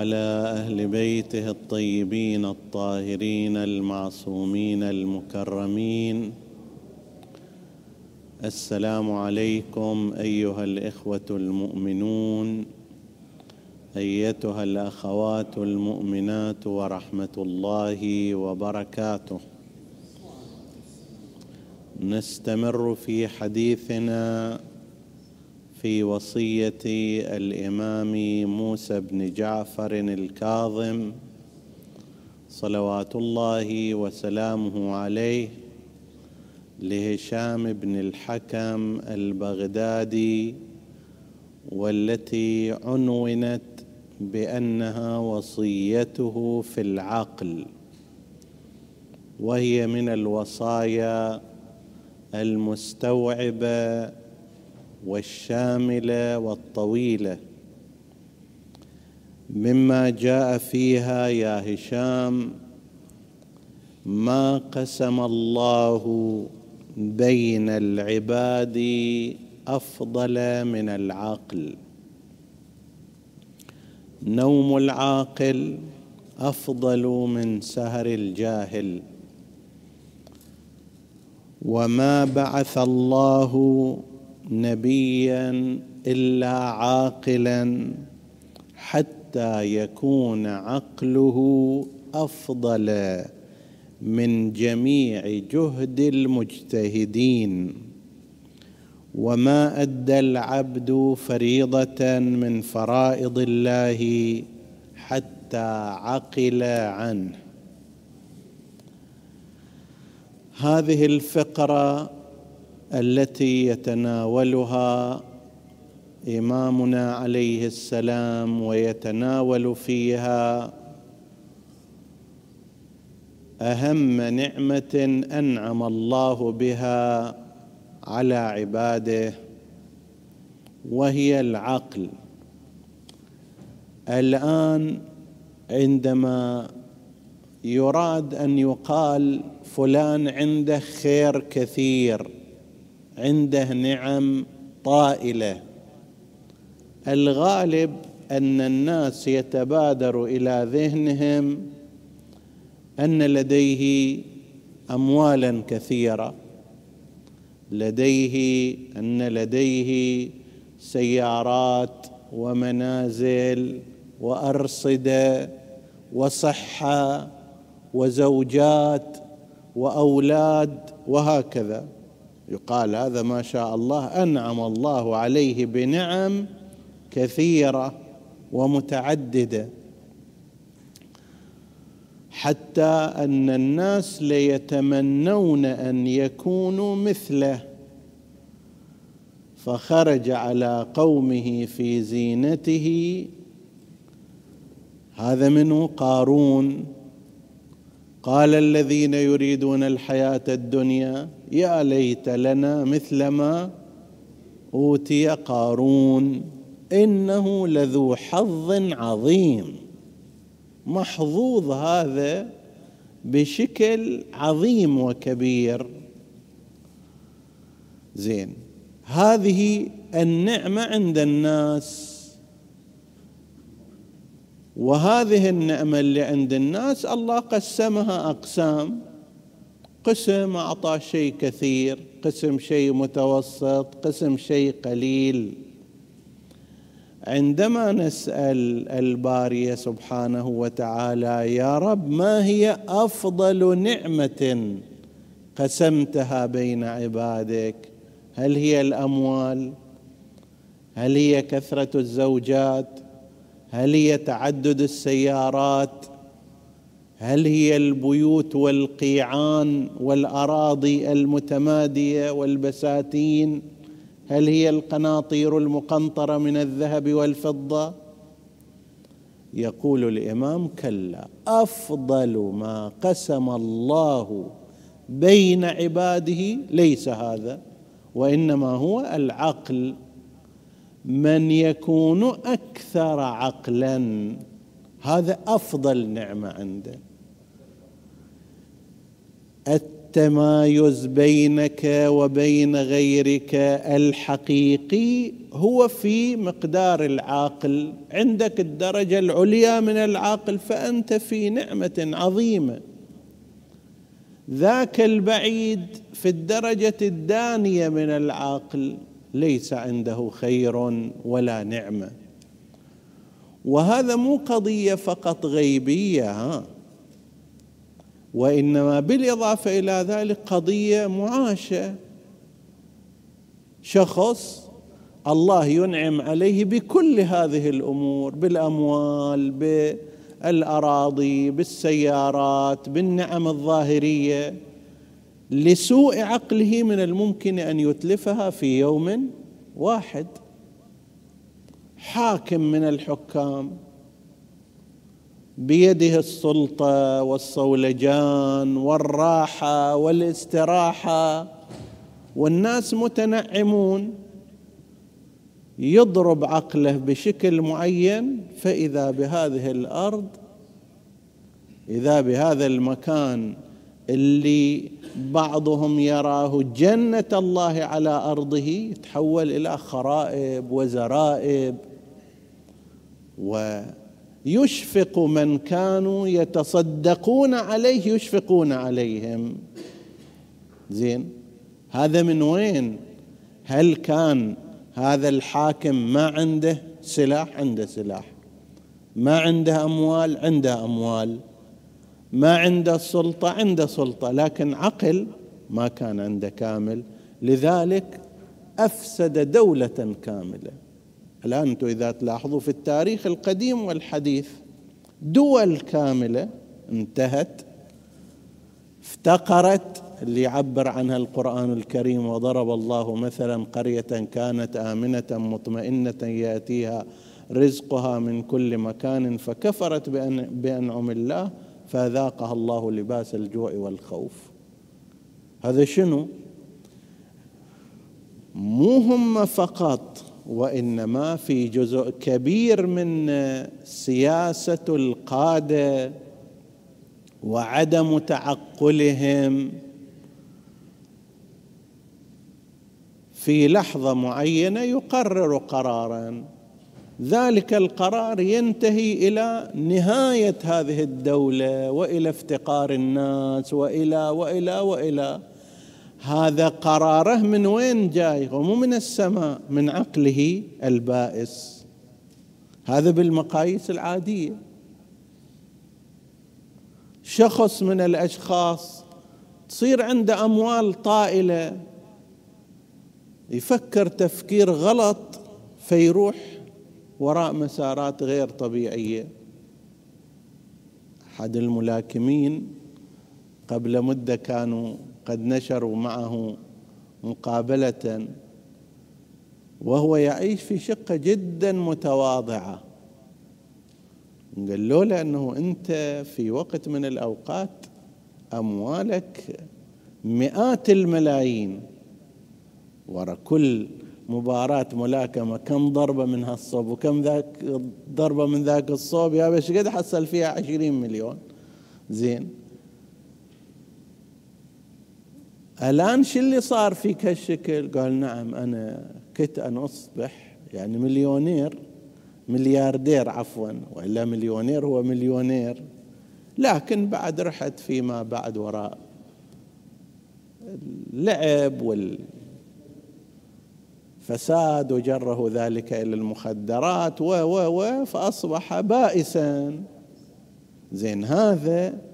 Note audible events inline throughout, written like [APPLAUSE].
وعلى أهل بيته الطيبين الطاهرين المعصومين المكرمين. السلام عليكم أيها الإخوة المؤمنون أيتها الأخوات المؤمنات ورحمة الله وبركاته. نستمر في حديثنا في وصية الإمام موسى بن جعفر الكاظم صلوات الله وسلامه عليه لهشام بن الحكم البغدادي والتي عنونت بأنها وصيته في العقل وهي من الوصايا المستوعبة والشاملة والطويلة. مما جاء فيها يا هشام ما قسم الله بين العباد أفضل من العقل. نوم العاقل أفضل من سهر الجاهل. وما بعث الله نبيا إلا عاقلا حتى يكون عقله أفضل من جميع جهد المجتهدين. وما أدى العبد فريضة من فرائض الله حتى عقل عنه. هذه الفقرة التي يتناولها إمامنا عليه السلام ويتناول فيها أهم نعمة أنعم الله بها على عباده وهي العقل. الآن عندما يراد أن يقال فلان عنده خير كثير عنده نعم طائلة. الغالب أن الناس يتبادر إلى ذهنهم أن لديه اموالا كثيرة. لديه أن لديه سيارات ومنازل وأرصدة وصحة وزوجات وأولاد وهكذا. يقال هذا ما شاء الله أنعم الله عليه بنعم كثيرة ومتعددة. حتى أن الناس ليتمنون أن يكونوا مثله. فخرج على قومه في زينته. هذا منه قارون. قال الذين يريدون الحياة الدنيا يا ليت لنا مثل ما أوتي قارون إنه لذو حظ عظيم. محظوظ هذا بشكل عظيم وكبير. زين هذه النعمة عند الناس. وهذه النعمة اللي عند الناس الله قسمها أقسام. قسم أعطى شيء كثير قسم شيء متوسط قسم شيء قليل. عندما نسأل الباري سبحانه وتعالى يا رب ما هي أفضل نعمة قسمتها بين عبادك؟ هل هي الأموال؟ هل هي كثرة الزوجات؟ هل هي تعدد السيارات؟ هل هي البيوت والقيعان والأراضي المتمادية والبساتين؟ هل هي القناطير المقنطرة من الذهب والفضة؟ يقول الإمام كلا أفضل ما قسم الله بين عباده ليس هذا وإنما هو العقل. من يكون أكثر عقلا هذا أفضل نعمة عنده. التمايز بينك وبين غيرك الحقيقي هو في مقدار العاقل. عندك الدرجة العليا من العاقل فأنت في نعمة عظيمة. ذاك البعيد في الدرجة الدانية من العاقل ليس عنده خير ولا نعمة. وهذا مو قضية فقط غيبية ها. وإنما بالإضافة إلى ذلك قضية معاشة. شخص الله ينعم عليه بكل هذه الأمور بالأموال بالأراضي بالسيارات بالنعم الظاهرية لسوء عقله من الممكن أن يتلفها في يوم واحد. حاكم من الحكام. بيده السلطة والصولجان والراحة والاستراحة. والناس متنعمون يضرب عقله بشكل معين فإذا بهذه الأرض إذا بهذا المكان اللي بعضهم يراه جنة الله على أرضه يتحول إلى خرائب وزرائب ويشفق من كانوا يتصدقون عليه يشفقون عليهم. زين؟ هذا من وين؟ هل كان هذا الحاكم ما عنده سلاح؟ عنده سلاح. ما عنده أموال؟ عنده أموال. ما عنده سلطة؟ عنده سلطة. لكن عقل ما كان عنده كامل. لذلك أفسد دولة كاملة. الان أنتم إذا تلاحظوا في التاريخ القديم والحديث دول كاملة انتهت افتقرت اللي يعبر عنها القرآن الكريم وضرب الله مثلا قرية كانت آمنة مطمئنة يأتيها رزقها من كل مكان فكفرت بأنعم الله فذاقها الله لباس الجوع والخوف. هذا شنو؟ مو هم فقط وإنما في جزء كبير من سياسة القادة وعدم تعقلهم. في لحظة معينة يقرر قرارا. ذلك القرار ينتهي إلى نهاية هذه الدولة وإلى افتقار الناس وإلى وإلى وإلى هذا قراره من وين جاي؟ مو من السماء من عقله البائس. هذا بالمقاييس العادية. شخص من الأشخاص تصير عنده أموال طائلة يفكر تفكير غلط فيروح وراء مسارات غير طبيعية. أحد الملاكمين قبل مدة كانوا قد نشروا معه مقابلة وهو يعيش في شقة جدا متواضعة. قال له لأنه أنت في وقت من الأوقات أموالك مئات الملايين. ورا كل مباراة ملاكمة كم ضربة من هالصوب وكم ذاك ضربة من ذاك الصوب يا بش قد حصل فيها عشرين مليون. زين. الآن شو اللي صار فيك هالشكل قال نعم أنا كنت أن أصبح يعني مليونير ملياردير عفوا وإلا مليونير هو مليونير. لكن بعد رحت فيما بعد وراء اللعب وال فساد وجره ذلك إلى المخدرات و و و فأصبح بائسا. زين هذا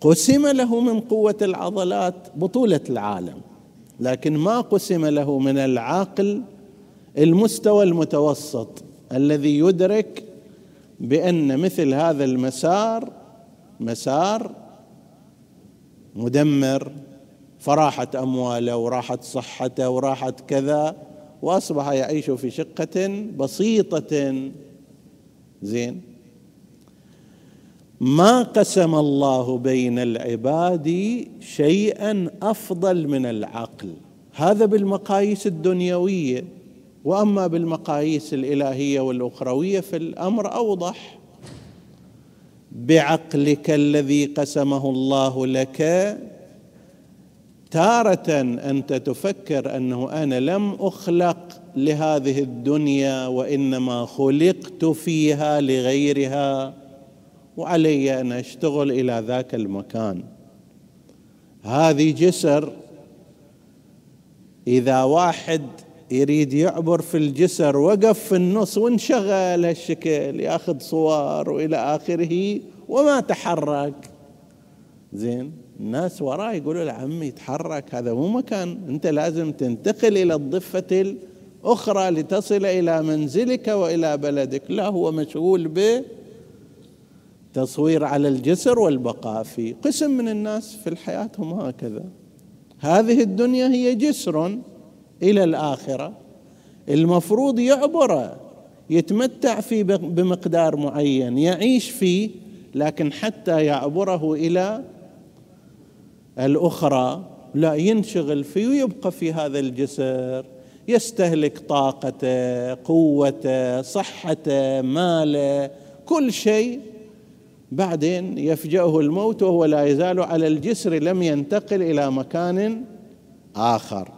قسم له من قوة العضلات بطولة العالم لكن ما قسم له من العقل المستوى المتوسط الذي يدرك بأن مثل هذا المسار مسار مدمر فراحت أمواله وراحت صحته وراحت كذا وأصبح يعيش في شقة بسيطة. زين. ما قسم الله بين العباد شيئا أفضل من العقل. هذا بالمقاييس الدنيوية. وأما بالمقاييس الإلهية والأخروية فالأمر أوضح. بعقلك الذي قسمه الله لك تارة أنت تفكر أنه أنا لم أخلق لهذه الدنيا وإنما خلقت فيها لغيرها. وعلي أن أشتغل إلى ذاك المكان. هذه جسر إذا واحد يريد يعبر في الجسر وقف في النص وانشغل هالشكل ياخذ صور وإلى آخره وما تحرك. زين؟ الناس وراه يقولوا له عمي تحرك هذا مو مكان أنت لازم تنتقل إلى الضفة الأخرى لتصل إلى منزلك وإلى بلدك. لا هو مشغول به تصوير على الجسر والبقاء فيه قسم من الناس في الحياة هم هكذا. هذه الدنيا هي جسر إلى الآخرة. المفروض يعبر يتمتع فيه بمقدار معين يعيش فيه لكن حتى يعبره إلى الأخرى لا ينشغل فيه ويبقى في هذا الجسر. يستهلك طاقته قوته صحته ماله كل شيء بعدين يفجأه الموت وهو لا يزال على الجسر لم ينتقل إلى مكان آخر.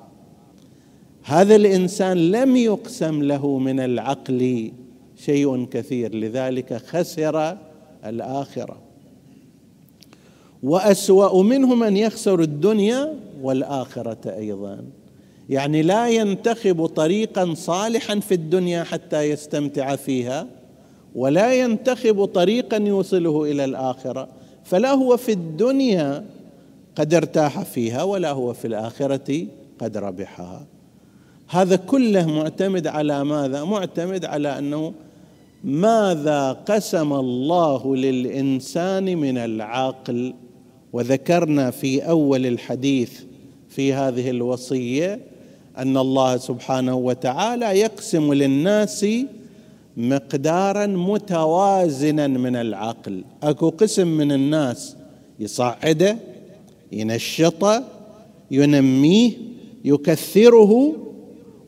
هذا الإنسان لم يقسم له من العقل شيء كثير لذلك خسر الآخرة. وأسوأ منه من يخسر الدنيا والآخرة أيضا. يعني لا ينتخب طريقا صالحا في الدنيا حتى يستمتع فيها. ولا ينتخب طريقا يوصله إلى الآخرة فلا هو في الدنيا قد ارتاح فيها ولا هو في الآخرة قد ربحها. هذا كله معتمد على ماذا؟ معتمد على أنه ماذا قسم الله للإنسان من العقل؟ وذكرنا في أول الحديث في هذه الوصية أن الله سبحانه وتعالى يقسم للناس مقدارا متوازنا من العقل. أكو قسم من الناس يصعده ينشطه ينميه يكثره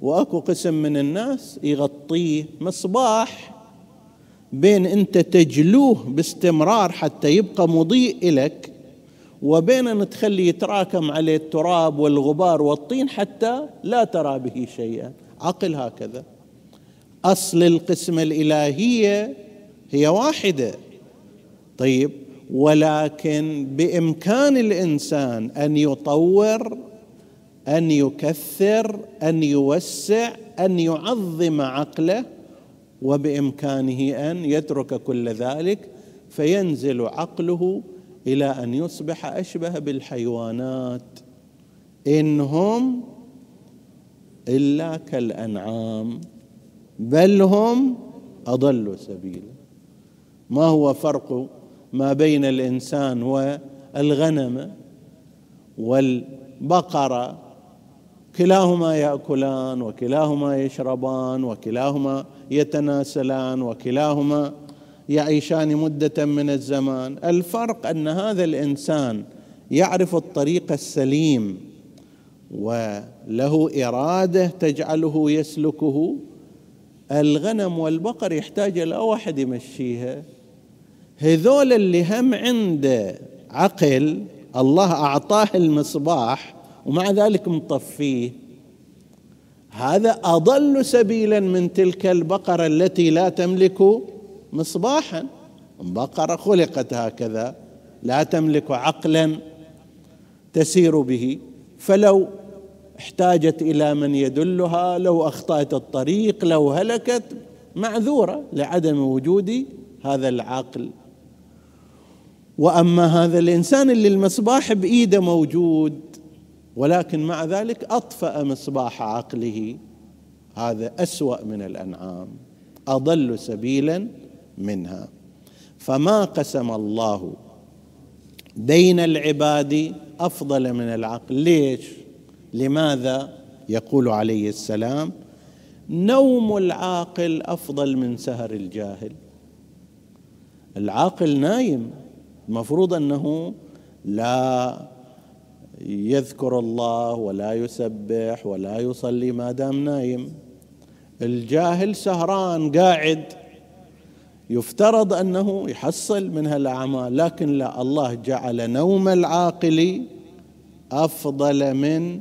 وأكو قسم من الناس يغطيه مصباح بين أنت تجلوه باستمرار حتى يبقى مضيء لك وبين أن تخليه يتراكم عليه التراب والغبار والطين حتى لا ترى به شيئا. عقل هكذا. أصل القسمه الإلهية هي واحدة. طيب ولكن بإمكان الإنسان أن يطور أن يكثر أن يوسع أن يعظم عقله وبإمكانه أن يترك كل ذلك فينزل عقله إلى أن يصبح أشبه بالحيوانات. إنهم إلا كالأنعام. بل هم اضلوا سبيلا. ما هو فرق ما بين الإنسان والغنم والبقره كلاهما يأكلان وكلاهما يشربان وكلاهما يتناسلان وكلاهما يعيشان مدة من الزمان. الفرق أن هذا الإنسان يعرف الطريق السليم وله إرادة تجعله يسلكه الغنم والبقر يحتاج إلى واحد يمشيها. هذول اللي هم عنده عقل الله أعطاه المصباح ومع ذلك مطفيه. هذا أضل سبيلا من تلك البقرة التي لا تملك مصباحا. بقره خلقت هكذا لا تملك عقلا تسير به. فلو احتاجت إلى من يدلها لو أخطأت الطريق لو هلكت معذورة لعدم وجود هذا العقل. وأما هذا الإنسان اللي المصباح بإيده موجود ولكن مع ذلك أطفأ مصباح عقله. هذا أسوأ من الأنعام أضل سبيلا منها. فما قسم الله بين العباد أفضل من العقل؟ ليش؟ لماذا يقول عليه السلام نوم العاقل أفضل من سهر الجاهل؟ العاقل نايم المفروض أنه لا يذكر الله ولا يسبح ولا يصلي ما دام نايم. الجاهل سهران قاعد يفترض أنه يحصل من هالأعمال لكن لا الله جعل نوم العاقل أفضل من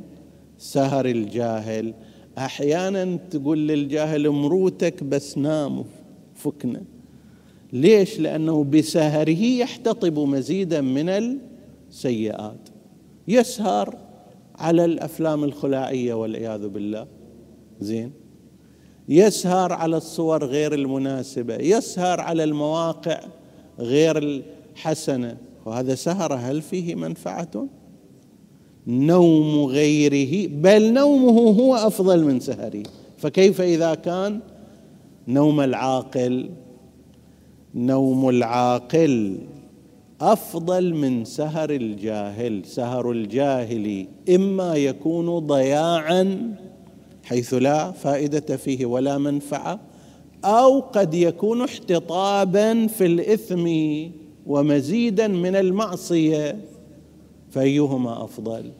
سهر الجاهل. أحيانا تقول للجاهل مروتك بس نام فكنا. ليش؟ لأنه بسهره يحتطب مزيدا من السيئات. يسهر على الأفلام الخلاعيه والعياذ بالله. زين. يسهر على الصور غير المناسبة. يسهر على المواقع غير الحسنة. وهذا سهر هل فيه منفعة؟ نوم غيره بل نومه هو أفضل من سهره. فكيف إذا كان نوم العاقل؟ نوم العاقل أفضل من سهر الجاهل. سهر الجاهل إما يكون ضياعا حيث لا فائدة فيه ولا منفعة أو قد يكون احتطابا في الإثم ومزيدا من المعصية. فأيهما أفضل؟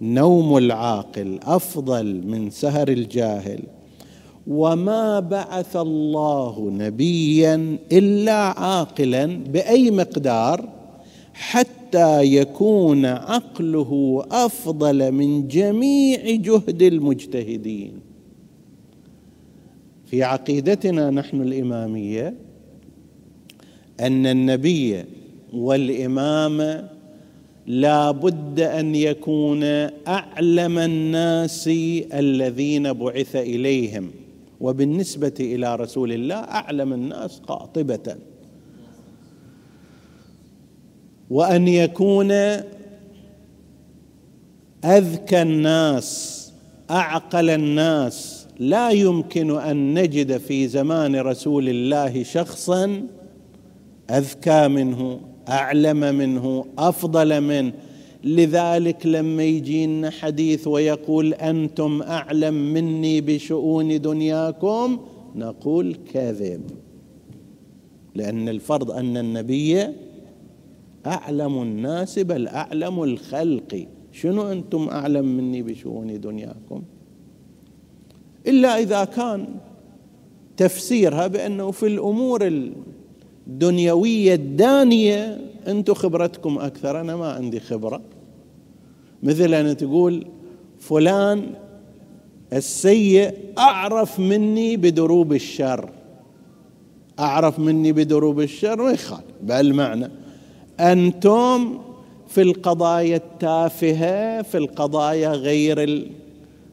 نوم العاقل أفضل من سهر الجاهل. وما بعث الله نبيا إلا عاقلا بأي مقدار؟ حتى يكون عقله أفضل من جميع جهد المجتهدين. في عقيدتنا نحن الإمامية أن النبي والإمام لا بد أن يكون أعلم الناس الذين بعث إليهم. وبالنسبة إلى رسول الله أعلم الناس قاطبة. وأن يكون أذكى الناس أعقل الناس. لا يمكن أن نجد في زمان رسول الله شخصا أذكى منه. أعلم منه أفضل منه لذلك لما يجينا حديث ويقول أنتم أعلم مني بشؤون دنياكم؟ نقول كذب لأن الفرض أن النبي أعلم الناس بل أعلم الخلق. شنو أنتم أعلم مني بشؤون دنياكم؟ إلا إذا كان تفسيرها بأنه في الأمور الدنيويه الدانيه أنتم خبرتكم أكثر. أنا ما عندي خبرة. مثل أن تقول فلان السيء أعرف مني بدروب الشر. أعرف مني بدروب الشر ما يخالف. بالمعنى أنتم في القضايا التافهة في القضايا غير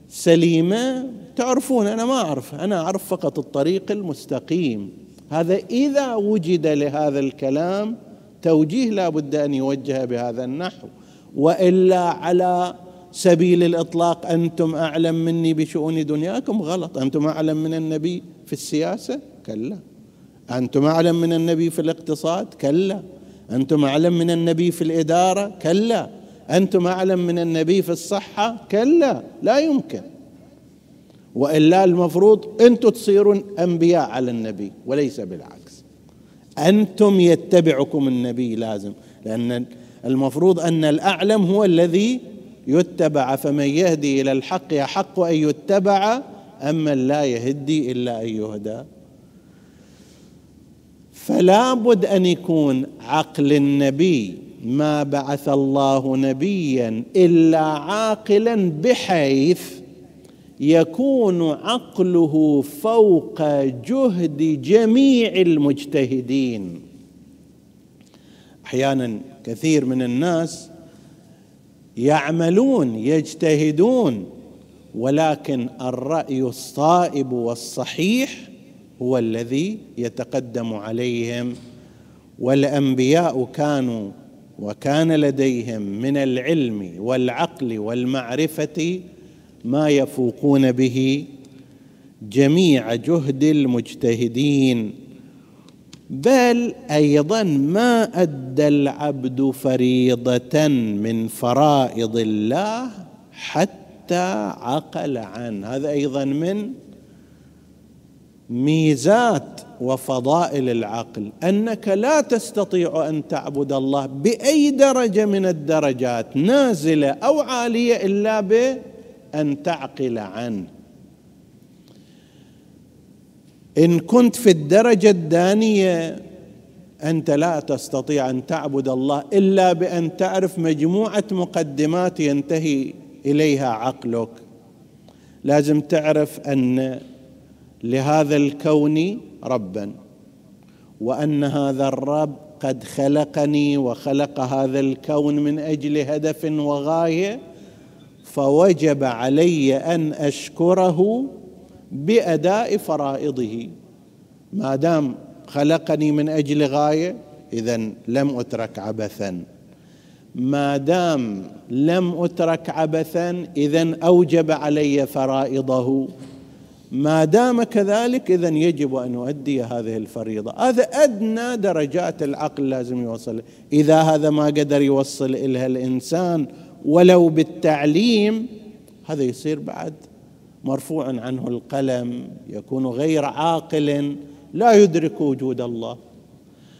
السليمة تعرفون. أنا ما أعرف. أنا أعرف فقط الطريق المستقيم. هذا إذا وجد لهذا الكلام توجيه لا بد أن يوجه بهذا النحو. وإلا على سبيل الإطلاق أنتم أعلم مني بشؤون دنياكم؟ غلط. أنتم أعلم من النبي في السياسة؟ كلا. أنتم أعلم من النبي في الاقتصاد؟ كلا. أنتم أعلم من النبي في الإدارة؟ كلا. أنتم أعلم من النبي في الصحة؟ كلا. لا يمكن. وإلا المفروض أنتم تصيرون أنبياء على النبي وليس بالعكس. أنتم يتبعكم النبي لازم لأن المفروض أن الأعلم هو الذي يتبع فمن يهدي إلى الحق يحق أن يتبع أما لا يهدي إلا أن يهدى. فلا بد أن يكون عقل النبي ما بعث الله نبيا إلا عاقلا بحيث يكون عقله فوق جهد جميع المجتهدين. أحيانا كثير من الناس يعملون يجتهدون ولكن الرأي الصائب والصحيح هو الذي يتقدم عليهم. والأنبياء كانوا وكان لديهم من العلم والعقل والمعرفة ما يفوقون به جميع جهد المجتهدين. بل أيضا ما أدى العبد فريضة من فرائض الله حتى عقل عنه. هذا أيضا من ميزات وفضائل العقل أنك لا تستطيع أن تعبد الله بأي درجة من الدرجات نازلة أو عالية إلا بان تعقل عنه إن كنت في الدرجة الدانية أنت لا تستطيع أن تعبد الله إلا بأن تعرف مجموعة مقدمات ينتهي إليها عقلك. لازم تعرف أن لهذا الكون ربا وأن هذا الرب قد خلقني وخلق هذا الكون من أجل هدف وغاية. فوجب علي أن أشكره بأداء فرائضه. ما دام خلقني من أجل غاية اذا لم أترك عبثا. ما دام لم أترك عبثا اذا أوجب علي فرائضه. ما دام كذلك اذا يجب أن أؤدي هذه الفريضة. هذا أدنى درجات العقل لازم يوصل إذا هذا ما قدر يوصل الها الإنسان ولو بالتعليم هذا يصير بعد مرفوع عنه القلم يكون غير عاقل لا يدرك وجود الله.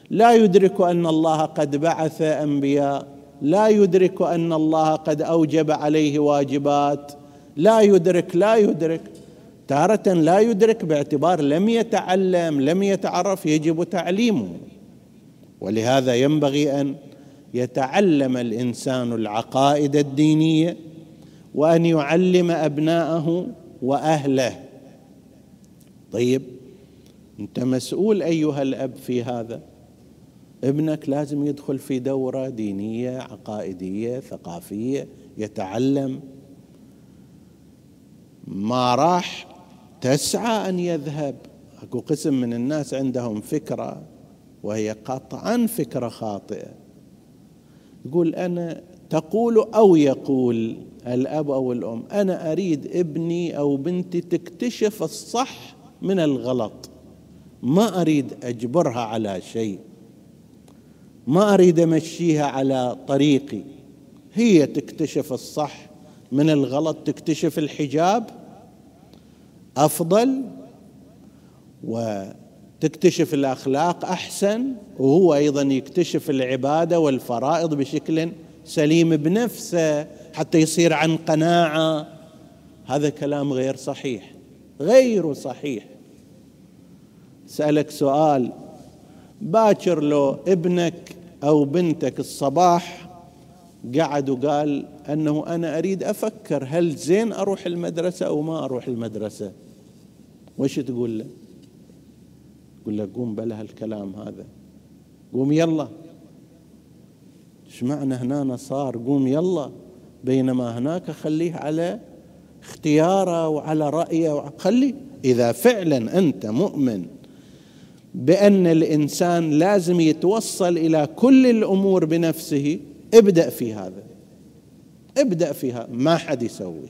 لا يدرك أن الله قد بعث أنبياء لا يدرك أن الله قد أوجب عليه واجبات لا يدرك لا يدرك. تارة لا يدرك باعتبار لم يتعلم لم يتعرف يجب تعليمه. ولهذا ينبغي أن يتعلم الإنسان العقائد الدينية وأن يعلم أبناءه وأهله. طيب أنت مسؤول أيها الأب في هذا. ابنك لازم يدخل في دورة دينية عقائدية ثقافية يتعلم. ما راح تسعى أن يذهب. أكو قسم من الناس عندهم فكرة وهي قطعا فكرة خاطئة. يقول أنا تقول أو يقول الأب أو الأم أنا أريد ابني أو بنتي تكتشف الصح من الغلط. ما أريد أجبرها على شيء. ما أريد أمشيها على طريقي. هي تكتشف الصح من الغلط تكتشف الحجاب أفضل. وتكتشف الأخلاق أحسن وهو أيضا يكتشف العبادة والفرائض بشكل سليم بنفسه حتى يصير عن قناعة. هذا كلام غير صحيح غير صحيح. سألك سؤال باكر لو ابنك أو بنتك الصباح قعد وقال أنه أنا أريد أفكر هل زين أروح المدرسة أو ما أروح المدرسة وش تقول له؟ تقول له قوم بلا هالكلام هذا. قوم يلا. إيش معنى هنا صار قوم يلا؟ بينما هناك خليه على اختياره وعلى رأيه خلي إذا فعلا أنت مؤمن بأن الإنسان لازم يتوصل إلى كل الأمور بنفسه ابدأ في هذا. ابدأ فيها ما حد يسوي.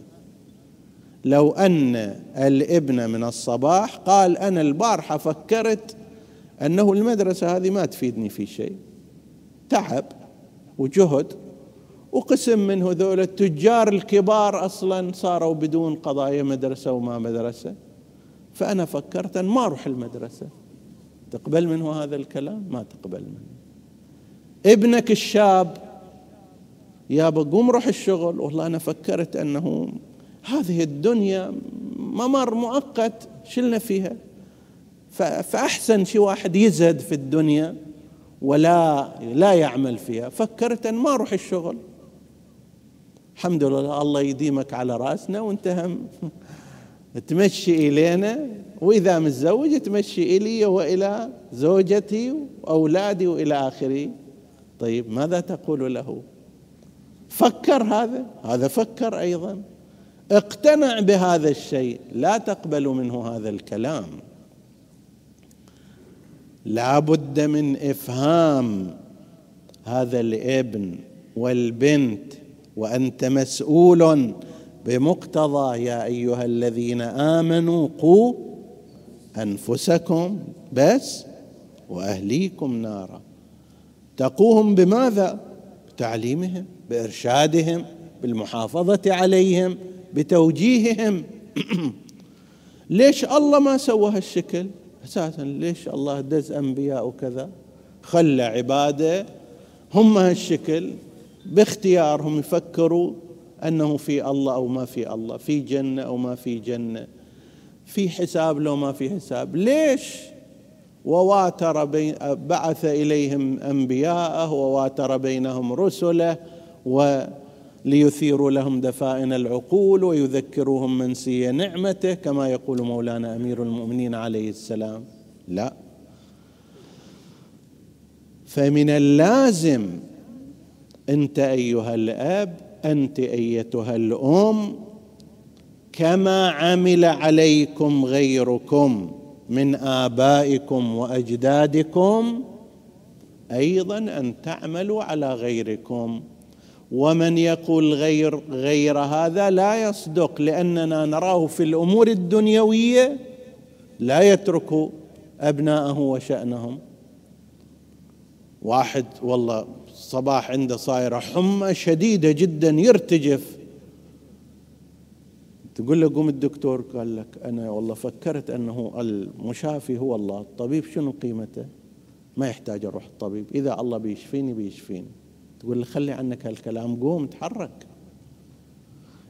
لو أن الابن من الصباح قال أنا البارحة فكرت أنه المدرسة هذه ما تفيدني في شيء. تعب وجهد وقسم من هذول التجار الكبار أصلا صاروا بدون قضايا مدرسة وما مدرسة. فأنا فكرت أن ما أروح المدرسة. تقبل منه هذا الكلام؟ ما تقبل منه. ابنك الشاب يا قوم روح الشغل. والله أنا فكرت أنه هذه الدنيا ممر مؤقت شلنا فيها. فأحسن شي واحد يزهد في الدنيا ولا لا يعمل فيها. فكرت أن ما أروح الشغل. الحمد لله الله يديمك على رأسنا وانت هم [LAUGHS] تمشي إلينا وإذا متزوج تمشي إلي وإلى زوجتي وأولادي وإلى آخره طيب ماذا تقول له؟ فكر هذا. هذا فكر أيضا. اقتنع بهذا الشيء لا تقبل منه هذا الكلام. لا بد من إفهام هذا الابن والبنت وأنت مسؤول بمقتضى يا أيها الذين آمنوا قوا أنفسكم بس وأهليكم نارا. تقوهم بماذا؟ بتعليمهم بإرشادهم بالمحافظة عليهم. بتوجيههم. ليش الله ما سوى هالشكل؟ أساسا ليش الله دز أنبياء وكذا؟ خلى عباده. هم هالشكل. باختيارهم يفكروا أنه في الله أو ما في الله في جنة أو ما في جنة في حساب لو ما في حساب. ليش؟ وواتر بين بعث إليهم أنبياءه وواتر بينهم رسله وليثيروا لهم دفائن العقول ويذكروهم منسي نعمته كما يقول مولانا أمير المؤمنين عليه السلام. لا. فمن اللازم أنت أيها الأب أنت أيتها الأم كما عمل عليكم غيركم من آبائكم وأجدادكم أيضا أن تعملوا على غيركم. ومن يقول غير غير هذا لا يصدق لأننا نراه في الأمور الدنيوية لا يترك أبناءه وشأنهم. واحد والله صباح عنده صايرة حمى شديدة جدا يرتجف. تقول له قوم الدكتور قال لك أنا والله فكرت أنه المشافي هو الله الطبيب شنو قيمته؟ ما يحتاج أروح الطبيب إذا الله بيشفيني بيشفيني. تقول له خلي عنك هالكلام قوم تحرك.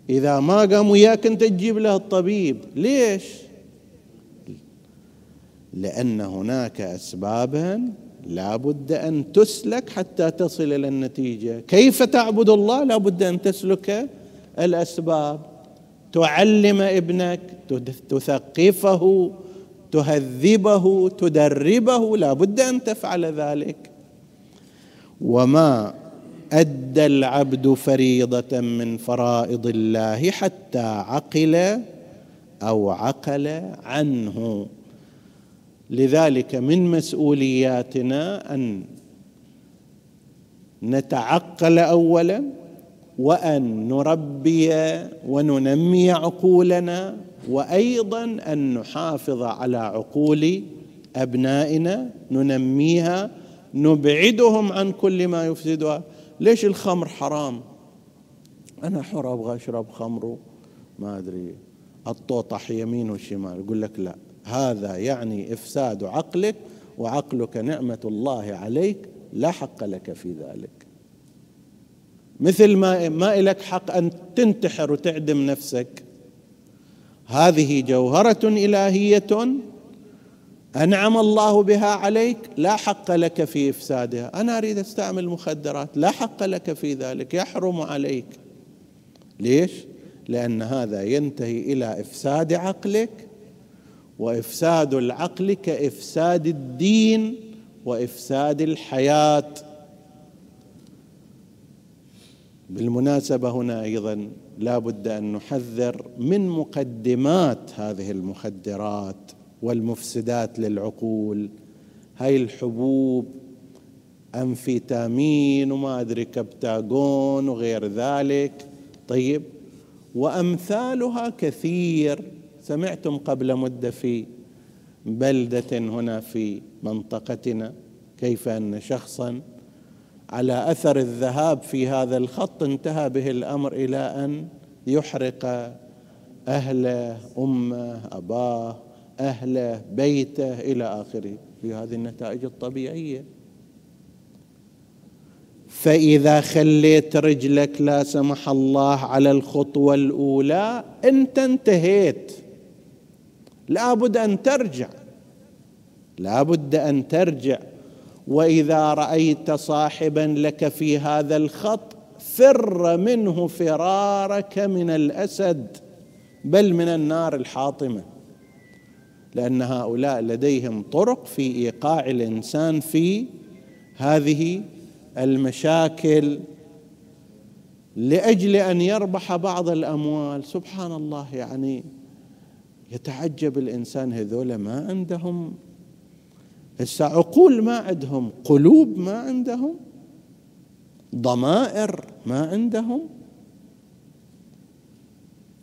إذا ما قام وياك أنت تجيب له الطبيب. ليش؟ لأن هناك اسبابا لا بد أن تسلك حتى تصل إلى النتيجة. كيف تعبد الله؟ لا بد أن تسلك الأسباب. تعلم ابنك تثقفه تهذبه تدربه لا بد أن تفعل ذلك. وما أدى العبد فريضة من فرائض الله حتى عقل أو عقل عنه. لذلك من مسؤولياتنا أن نتعقل اولا وأن نربي وننمي عقولنا وأيضا أن نحافظ على عقول أبنائنا ننميها نبعدهم عن كل ما يفسدها. ليش الخمر حرام؟ أنا حر أبغى أشرب خمر ما أدري. الطوطح يمين وشمال يقول لك لا. هذا يعني إفساد عقلك وعقلك نعمة الله عليك لا حق لك في ذلك. مثل ما ما لك حق أن تنتحر وتعدم نفسك. هذه جوهرة إلهية أنعم الله بها عليك لا حق لك في إفسادها. أنا أريد أستعمل المخدرات لا حق لك في ذلك يحرم عليك. ليش؟ لأن هذا ينتهي إلى إفساد عقلك وإفساد العقل كإفساد الدين وإفساد الحياة. بالمناسبة هنا أيضا لا بد أن نحذر من مقدمات هذه المخدرات. والمفسدات للعقول. هاي الحبوب أنفيتامين وما أدري كبتاغون وغير ذلك. طيب وأمثالها كثير سمعتم قبل مدة في بلدة هنا في منطقتنا كيف أن شخصا على أثر الذهاب في هذا الخط انتهى به الأمر إلى أن يحرق أهله أمه أباه. اهله بيته إلى آخره. في هذه النتائج الطبيعية. فإذا خليت رجلك لا سمح الله على الخطوة الأولى أنت انتهيت. لابد أن ترجع. لابد أن ترجع. وإذا رأيت صاحبا لك في هذا الخط فر منه فرارك من الأسد بل من النار الحاطمة. لأن هؤلاء لديهم طرق في إيقاع الإنسان في هذه المشاكل لأجل أن يربح بعض الأموال. سبحان الله يعني يتعجب الإنسان هذول ما عندهم. هسه عقول ما عندهم قلوب ما عندهم ضمائر ما عندهم.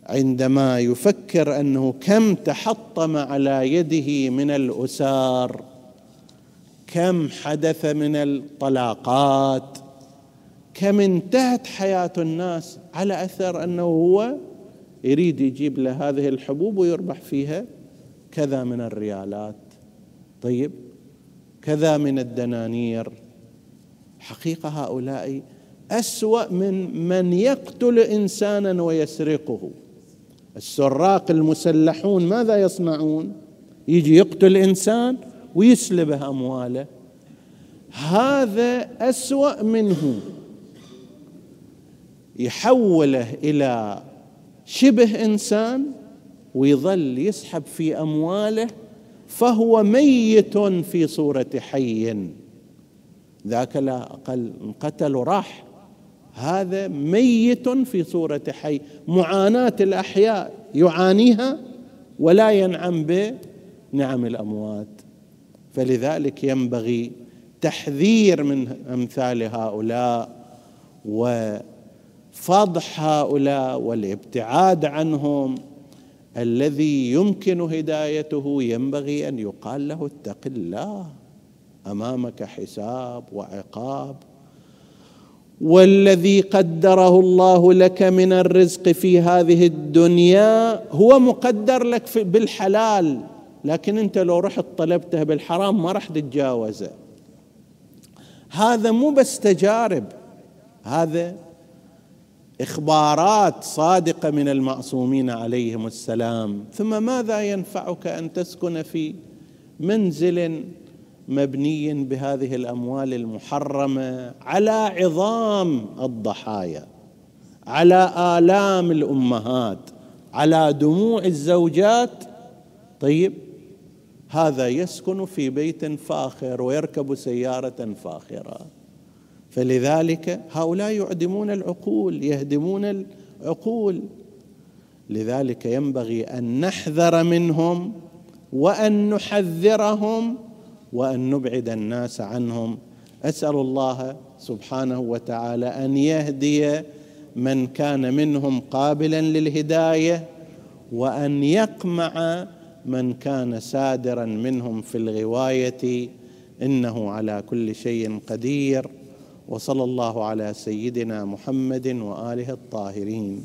عندما يفكر أنه كم تحطم على يده من الأسار كم حدث من الطلاقات كم انتهت حياة الناس على أثر أنه هو يريد يجيب له هذه الحبوب ويربح فيها كذا من الريالات. طيب كذا من الدنانير. حقيقة هؤلاء أسوأ من من يقتل إنسانا ويسرقه. السراق المسلحون ماذا يصنعون؟ يجي يقتل إنسان ويسلبه أمواله. هذا أسوأ منه. يحوله إلى شبه إنسان ويظل يسحب في أمواله فهو ميت في صورة حي. ذاك لا أقل قتل راح هذا ميت في صورة حي. معاناة الأحياء يعانيها ولا ينعم بنعم الأموات. فلذلك ينبغي تحذير من أمثال هؤلاء وفضح هؤلاء والابتعاد عنهم. الذي يمكن هدايته ينبغي أن يقال له اتق الله. أمامك حساب وعقاب. والذي قدره الله لك من الرزق في هذه الدنيا هو مقدر لك بالحلال. لكن انت لو رحت طلبته بالحرام ما راح تتجاوزه. هذا مو بس تجارب هذا إخبارات صادقة من المعصومين عليهم السلام. ثم ماذا ينفعك أن تسكن في منزل مبني بهذه الأموال المحرمة على عظام الضحايا على آلام الأمهات على دموع الزوجات. طيب هذا يسكن في بيت فاخر ويركب سيارة فاخرة. فلذلك هؤلاء يعدمون العقول يهدمون العقول. لذلك ينبغي أن نحذر منهم وأن نحذرهم وأن نبعد الناس عنهم. أسأل الله سبحانه وتعالى أن يهدي من كان منهم قابلا للهداية وأن يقمع من كان سادرا منهم في الغواية. إنه على كل شيء قدير. وصلى الله على سيدنا محمد وآله الطاهرين.